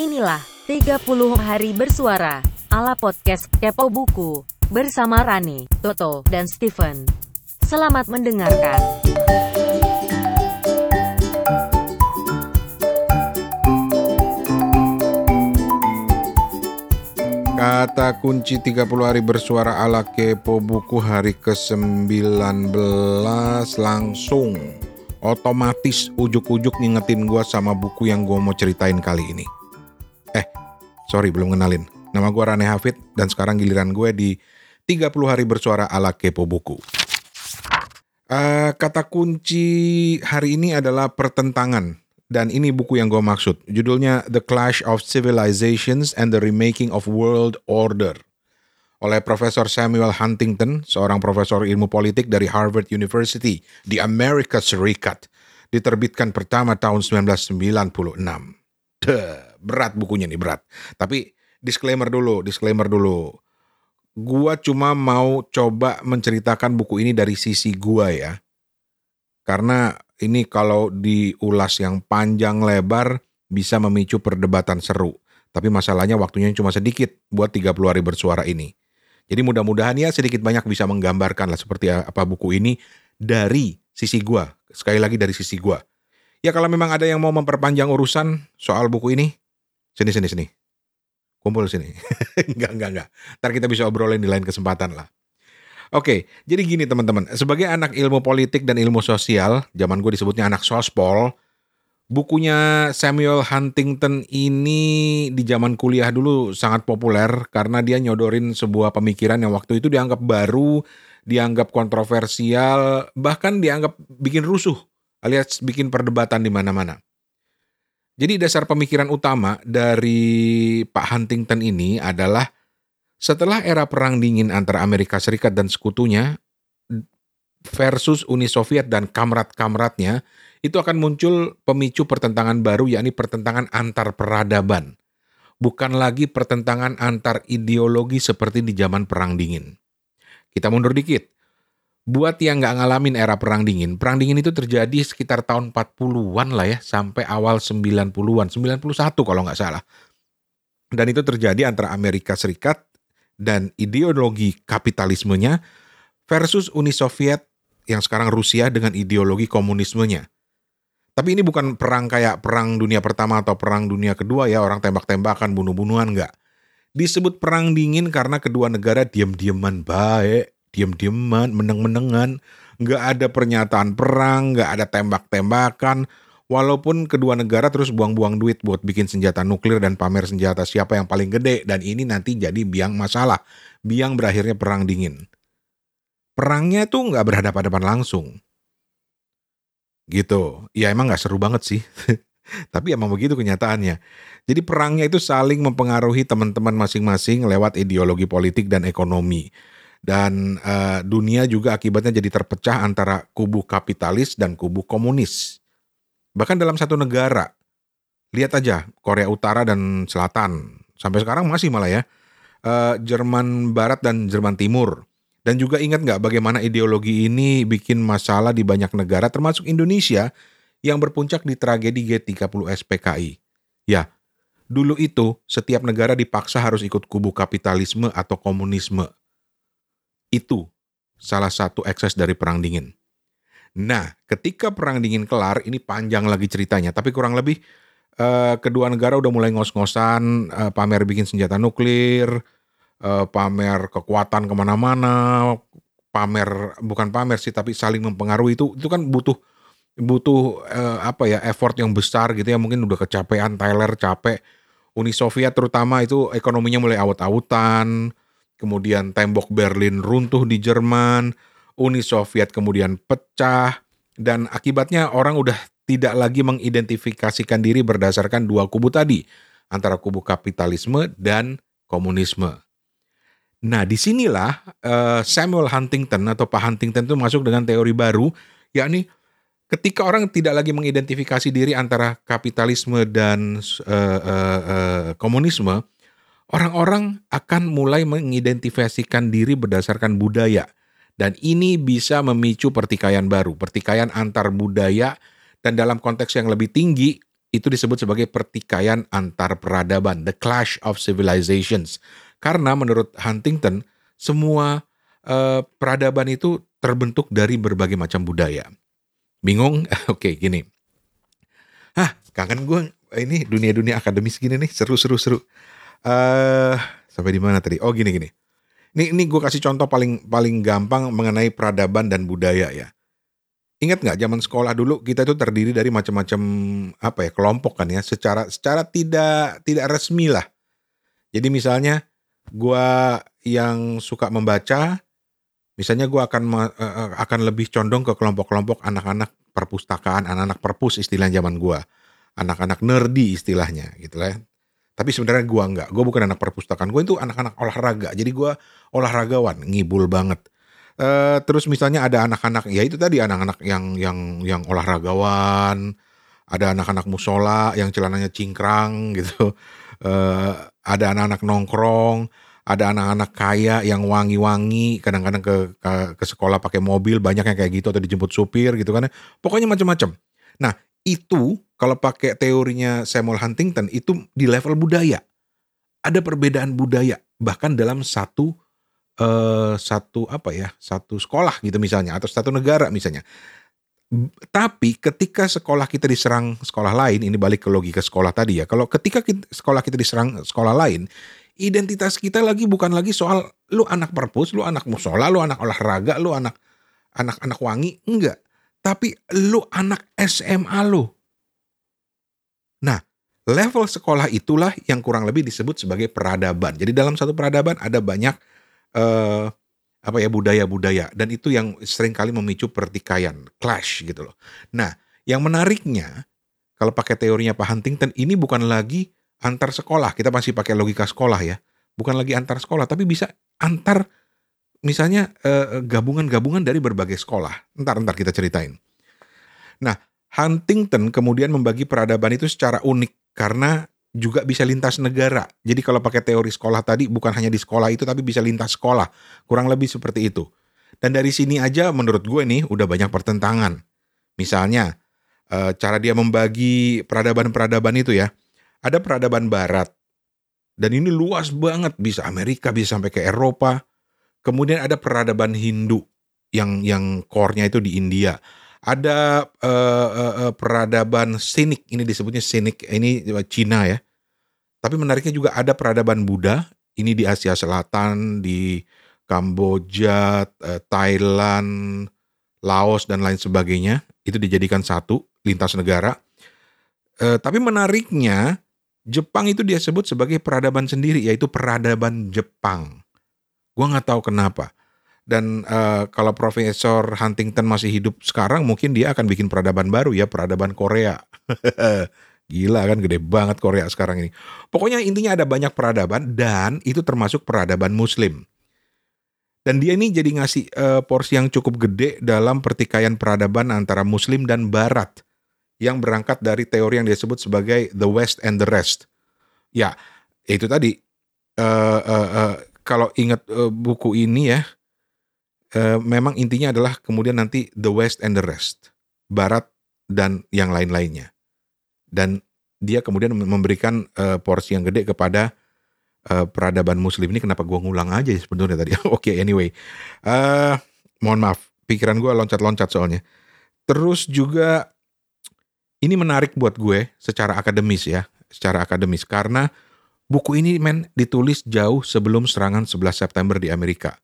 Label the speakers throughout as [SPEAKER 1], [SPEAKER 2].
[SPEAKER 1] Inilah 30 hari bersuara ala podcast Kepo Buku bersama Rani, Toto, dan Steven. Selamat mendengarkan.
[SPEAKER 2] Kata kunci 30 hari bersuara ala kepo buku hari ke-19 langsung otomatis ujuk-ujuk ngingetin gua sama buku yang gua mau ceritain kali ini. Sorry belum kenalin. Nama gua Rane Hafid dan sekarang giliran gue di 30 hari bersuara ala kepo buku. Eh, kata kunci hari ini adalah pertentangan. Dan ini buku yang gue maksud. Judulnya The Clash of Civilizations and the Remaking of World Order. Oleh Profesor Samuel Huntington, seorang profesor ilmu politik dari Harvard University di Amerika Serikat. Diterbitkan pertama tahun 1996. Duh, berat bukunya nih, berat. Tapi disclaimer dulu, disclaimer dulu. Gua cuma mau coba menceritakan buku ini dari sisi gua ya. Karena ini kalau diulas yang panjang lebar bisa memicu perdebatan seru. Tapi masalahnya waktunya cuma sedikit buat 30 hari bersuara ini. Jadi mudah-mudahan ya sedikit banyak bisa menggambarkan lah seperti apa buku ini dari sisi gua. Sekali lagi dari sisi gua. Ya kalau memang ada yang mau memperpanjang urusan soal buku ini, sini sini sini. Kumpul sini. enggak, enggak, enggak. Ntar kita bisa obrolin di lain kesempatan lah. Oke, jadi gini teman-teman. Sebagai anak ilmu politik dan ilmu sosial, zaman gue disebutnya anak sospol, bukunya Samuel Huntington ini di zaman kuliah dulu sangat populer karena dia nyodorin sebuah pemikiran yang waktu itu dianggap baru, dianggap kontroversial, bahkan dianggap bikin rusuh alias bikin perdebatan di mana-mana. Jadi dasar pemikiran utama dari Pak Huntington ini adalah setelah era perang dingin antara Amerika Serikat dan sekutunya versus Uni Soviet dan kamrat-kamratnya, itu akan muncul pemicu pertentangan baru yakni pertentangan antar peradaban. Bukan lagi pertentangan antar ideologi seperti di zaman perang dingin. Kita mundur dikit. Buat yang nggak ngalamin era perang dingin, perang dingin itu terjadi sekitar tahun 40-an lah ya, sampai awal 90-an, 91 kalau nggak salah. Dan itu terjadi antara Amerika Serikat dan ideologi kapitalismenya versus Uni Soviet yang sekarang Rusia dengan ideologi komunismenya. Tapi ini bukan perang kayak perang dunia pertama atau perang dunia kedua ya, orang tembak-tembakan, bunuh-bunuhan enggak. Disebut perang dingin karena kedua negara diam-diaman baik, diam-diaman, meneng-menengan, nggak ada pernyataan perang, nggak ada tembak-tembakan, Walaupun kedua negara terus buang-buang duit buat bikin senjata nuklir dan pamer senjata siapa yang paling gede dan ini nanti jadi biang masalah, biang berakhirnya perang dingin. Perangnya tuh nggak berhadapan-hadapan langsung. Gitu. Ya emang nggak seru banget sih. Tapi emang begitu kenyataannya. Jadi perangnya itu saling mempengaruhi teman-teman masing-masing lewat ideologi politik dan ekonomi. Dan uh, dunia juga akibatnya jadi terpecah antara kubu kapitalis dan kubu komunis Bahkan dalam satu negara, lihat aja Korea Utara dan Selatan, sampai sekarang masih malah ya, uh, Jerman Barat dan Jerman Timur. Dan juga ingat nggak bagaimana ideologi ini bikin masalah di banyak negara termasuk Indonesia yang berpuncak di tragedi G30 SPKI. Ya, dulu itu setiap negara dipaksa harus ikut kubu kapitalisme atau komunisme. Itu salah satu ekses dari perang dingin. Nah, ketika perang dingin kelar, ini panjang lagi ceritanya, tapi kurang lebih uh, kedua negara udah mulai ngos-ngosan uh, pamer bikin senjata nuklir, uh, pamer kekuatan ke mana-mana, pamer bukan pamer sih, tapi saling mempengaruhi. Itu itu kan butuh butuh uh, apa ya effort yang besar gitu ya. Mungkin udah kecapean Tyler capek. Uni Soviet terutama itu ekonominya mulai awut-awutan kemudian tembok Berlin runtuh di Jerman Uni Soviet kemudian pecah dan akibatnya orang udah tidak lagi mengidentifikasikan diri berdasarkan dua kubu tadi antara kubu kapitalisme dan komunisme. Nah, di sinilah uh, Samuel Huntington atau Pak Huntington itu masuk dengan teori baru, yakni ketika orang tidak lagi mengidentifikasi diri antara kapitalisme dan uh, uh, uh, komunisme, orang-orang akan mulai mengidentifikasikan diri berdasarkan budaya dan ini bisa memicu pertikaian baru, pertikaian antar budaya dan dalam konteks yang lebih tinggi itu disebut sebagai pertikaian antar peradaban, the clash of civilizations. Karena menurut Huntington, semua uh, peradaban itu terbentuk dari berbagai macam budaya. Bingung? Oke, gini. Hah, kangen gue ini dunia-dunia akademis gini nih, seru-seru seru. Uh, sampai di mana tadi? Oh, gini gini. Ini ini gue kasih contoh paling paling gampang mengenai peradaban dan budaya ya. Ingat nggak zaman sekolah dulu kita itu terdiri dari macam-macam apa ya kelompok kan ya secara secara tidak tidak resmi lah. Jadi misalnya gua yang suka membaca, misalnya gua akan uh, akan lebih condong ke kelompok-kelompok anak-anak perpustakaan, anak-anak perpus istilah zaman gua, anak-anak nerdy istilahnya gitu lah. Tapi sebenarnya gua enggak, gua bukan anak perpustakaan, gua itu anak-anak olahraga. Jadi gua olahragawan, ngibul banget Uh, terus misalnya ada anak-anak ya itu tadi anak-anak yang yang yang olahragawan, ada anak-anak musola yang celananya cingkrang gitu. Uh, ada anak-anak nongkrong, ada anak-anak kaya yang wangi-wangi, kadang-kadang ke, ke ke sekolah pakai mobil, banyak yang kayak gitu atau dijemput supir gitu kan. Ya. Pokoknya macam-macam. Nah, itu kalau pakai teorinya Samuel Huntington itu di level budaya. Ada perbedaan budaya bahkan dalam satu uh, satu apa ya satu sekolah gitu misalnya atau satu negara misalnya tapi ketika sekolah kita diserang sekolah lain ini balik ke logika sekolah tadi ya kalau ketika kita, sekolah kita diserang sekolah lain identitas kita lagi bukan lagi soal lu anak perpus lu anak musola lu anak olahraga lu anak anak anak wangi enggak tapi lu anak SMA lu nah level sekolah itulah yang kurang lebih disebut sebagai peradaban jadi dalam satu peradaban ada banyak uh, apa ya budaya-budaya dan itu yang sering kali memicu pertikaian, clash gitu loh. Nah, yang menariknya kalau pakai teorinya Pak Huntington ini bukan lagi antar sekolah, kita masih pakai logika sekolah ya. Bukan lagi antar sekolah, tapi bisa antar misalnya uh, gabungan-gabungan dari berbagai sekolah. Entar kita ceritain. Nah, Huntington kemudian membagi peradaban itu secara unik karena juga bisa lintas negara. Jadi kalau pakai teori sekolah tadi bukan hanya di sekolah itu tapi bisa lintas sekolah. Kurang lebih seperti itu. Dan dari sini aja menurut gue nih udah banyak pertentangan. Misalnya eh, cara dia membagi peradaban-peradaban itu ya. Ada peradaban barat. Dan ini luas banget, bisa Amerika, bisa sampai ke Eropa. Kemudian ada peradaban Hindu yang yang core-nya itu di India. Ada uh, uh, peradaban sinik ini disebutnya sinik ini Cina ya. Tapi menariknya juga ada peradaban Buddha ini di Asia Selatan di Kamboja Thailand Laos dan lain sebagainya. Itu dijadikan satu lintas negara. Uh, tapi menariknya Jepang itu dia sebut sebagai peradaban sendiri yaitu peradaban Jepang gua nggak tahu kenapa dan uh, kalau Profesor Huntington masih hidup sekarang, mungkin dia akan bikin peradaban baru ya, peradaban Korea. Gila kan, gede banget Korea sekarang ini. Pokoknya intinya ada banyak peradaban dan itu termasuk peradaban Muslim. Dan dia ini jadi ngasih uh, porsi yang cukup gede dalam pertikaian peradaban antara Muslim dan Barat yang berangkat dari teori yang disebut sebagai the West and the Rest. Ya, itu tadi. Uh, uh, uh, kalau ingat uh, buku ini ya, uh, memang intinya adalah kemudian nanti the West and the rest, Barat dan yang lain-lainnya. Dan dia kemudian memberikan uh, porsi yang gede kepada uh, peradaban Muslim ini. Kenapa gue ngulang aja ya sebenarnya tadi? Oke, okay, anyway, uh, mohon maaf, pikiran gue loncat-loncat soalnya. Terus juga ini menarik buat gue secara akademis ya, secara akademis karena buku ini men ditulis jauh sebelum serangan 11 September di Amerika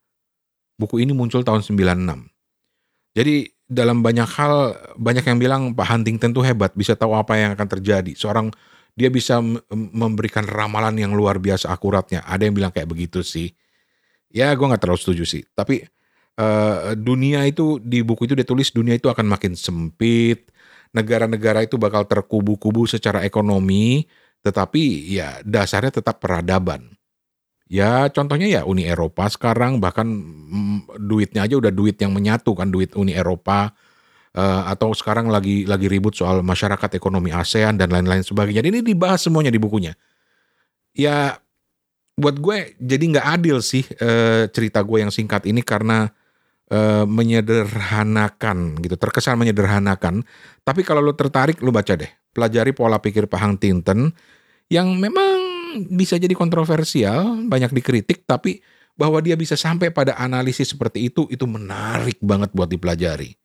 [SPEAKER 2] buku ini muncul tahun 96. Jadi dalam banyak hal banyak yang bilang Pak Huntington tuh hebat, bisa tahu apa yang akan terjadi. Seorang dia bisa memberikan ramalan yang luar biasa akuratnya. Ada yang bilang kayak begitu sih. Ya gue nggak terlalu setuju sih. Tapi uh, dunia itu di buku itu dia tulis dunia itu akan makin sempit. Negara-negara itu bakal terkubu-kubu secara ekonomi. Tetapi ya dasarnya tetap peradaban. Ya contohnya ya Uni Eropa sekarang bahkan mm, duitnya aja udah duit yang menyatu kan duit Uni Eropa uh, atau sekarang lagi lagi ribut soal masyarakat ekonomi ASEAN dan lain-lain sebagainya. Jadi ini dibahas semuanya di bukunya. Ya buat gue jadi nggak adil sih uh, cerita gue yang singkat ini karena uh, menyederhanakan gitu terkesan menyederhanakan. Tapi kalau lo tertarik lo baca deh pelajari pola pikir Pak Hang Tinten yang memang bisa jadi kontroversial, banyak dikritik, tapi bahwa dia bisa sampai pada analisis seperti itu, itu menarik banget buat dipelajari.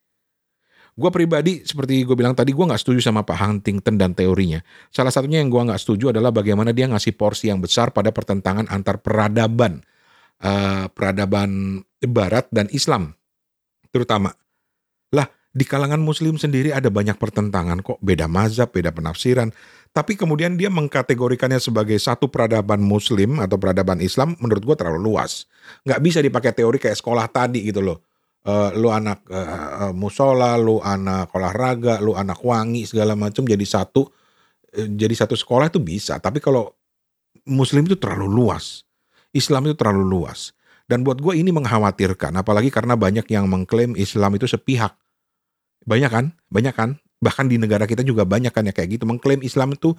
[SPEAKER 2] Gue pribadi, seperti gue bilang tadi, gue gak setuju sama Pak Huntington dan teorinya. Salah satunya yang gue gak setuju adalah bagaimana dia ngasih porsi yang besar pada pertentangan antar peradaban. Uh, peradaban Barat dan Islam, terutama. Lah, di kalangan Muslim sendiri ada banyak pertentangan kok, beda mazhab, beda penafsiran. Tapi kemudian dia mengkategorikannya sebagai satu peradaban muslim atau peradaban Islam menurut gue terlalu luas. Nggak bisa dipakai teori kayak sekolah tadi gitu loh. Uh, lu anak uh, musola, lu anak olahraga, lu anak wangi segala macam jadi satu uh, jadi satu sekolah itu bisa. Tapi kalau muslim itu terlalu luas. Islam itu terlalu luas. Dan buat gue ini mengkhawatirkan, apalagi karena banyak yang mengklaim Islam itu sepihak. Banyak kan? Banyak kan? bahkan di negara kita juga banyak kan ya kayak gitu. Mengklaim Islam itu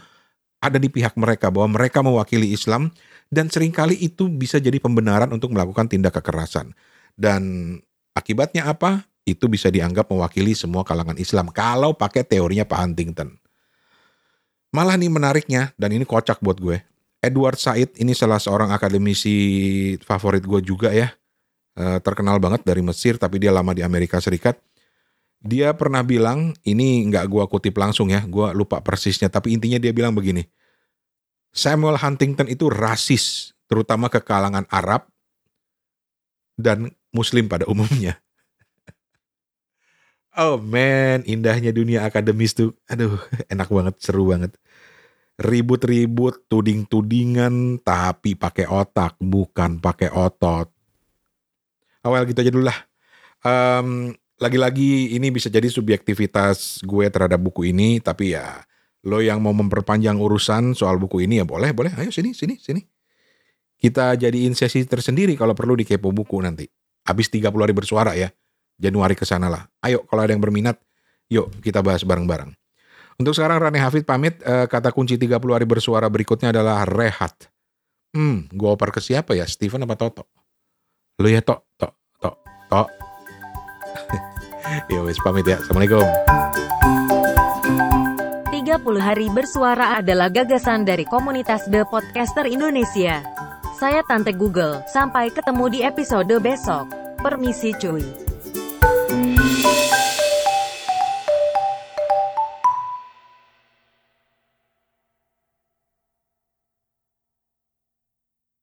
[SPEAKER 2] ada di pihak mereka bahwa mereka mewakili Islam dan sering kali itu bisa jadi pembenaran untuk melakukan tindak kekerasan. Dan akibatnya apa? Itu bisa dianggap mewakili semua kalangan Islam kalau pakai teorinya Pak Huntington. Malah nih menariknya dan ini kocak buat gue. Edward Said ini salah seorang akademisi favorit gue juga ya. Eh, terkenal banget dari Mesir tapi dia lama di Amerika Serikat dia pernah bilang, ini nggak gua kutip langsung ya, gua lupa persisnya, tapi intinya dia bilang begini, Samuel Huntington itu rasis, terutama ke kalangan Arab dan Muslim pada umumnya. oh man, indahnya dunia akademis tuh, aduh enak banget, seru banget. Ribut-ribut, tuding-tudingan, tapi pakai otak, bukan pakai otot. Awal gitu aja dulu lah. Um, lagi-lagi ini bisa jadi subjektivitas gue terhadap buku ini, tapi ya lo yang mau memperpanjang urusan soal buku ini ya boleh, boleh. Ayo sini, sini, sini. Kita jadiin sesi tersendiri kalau perlu di Kepo Buku nanti. Habis 30 hari bersuara ya. Januari ke sana lah. Ayo kalau ada yang berminat, yuk kita bahas bareng-bareng. Untuk sekarang Rane Hafid pamit, eh, kata kunci 30 hari bersuara berikutnya adalah rehat. Hmm, gue oper ke siapa ya? Steven apa Toto? Lo ya Tok, Tok, Tok, Tok ya wes pamit ya. Assalamualaikum.
[SPEAKER 1] 30 hari bersuara adalah gagasan dari komunitas The Podcaster Indonesia. Saya Tante Google, sampai ketemu di episode besok. Permisi cuy.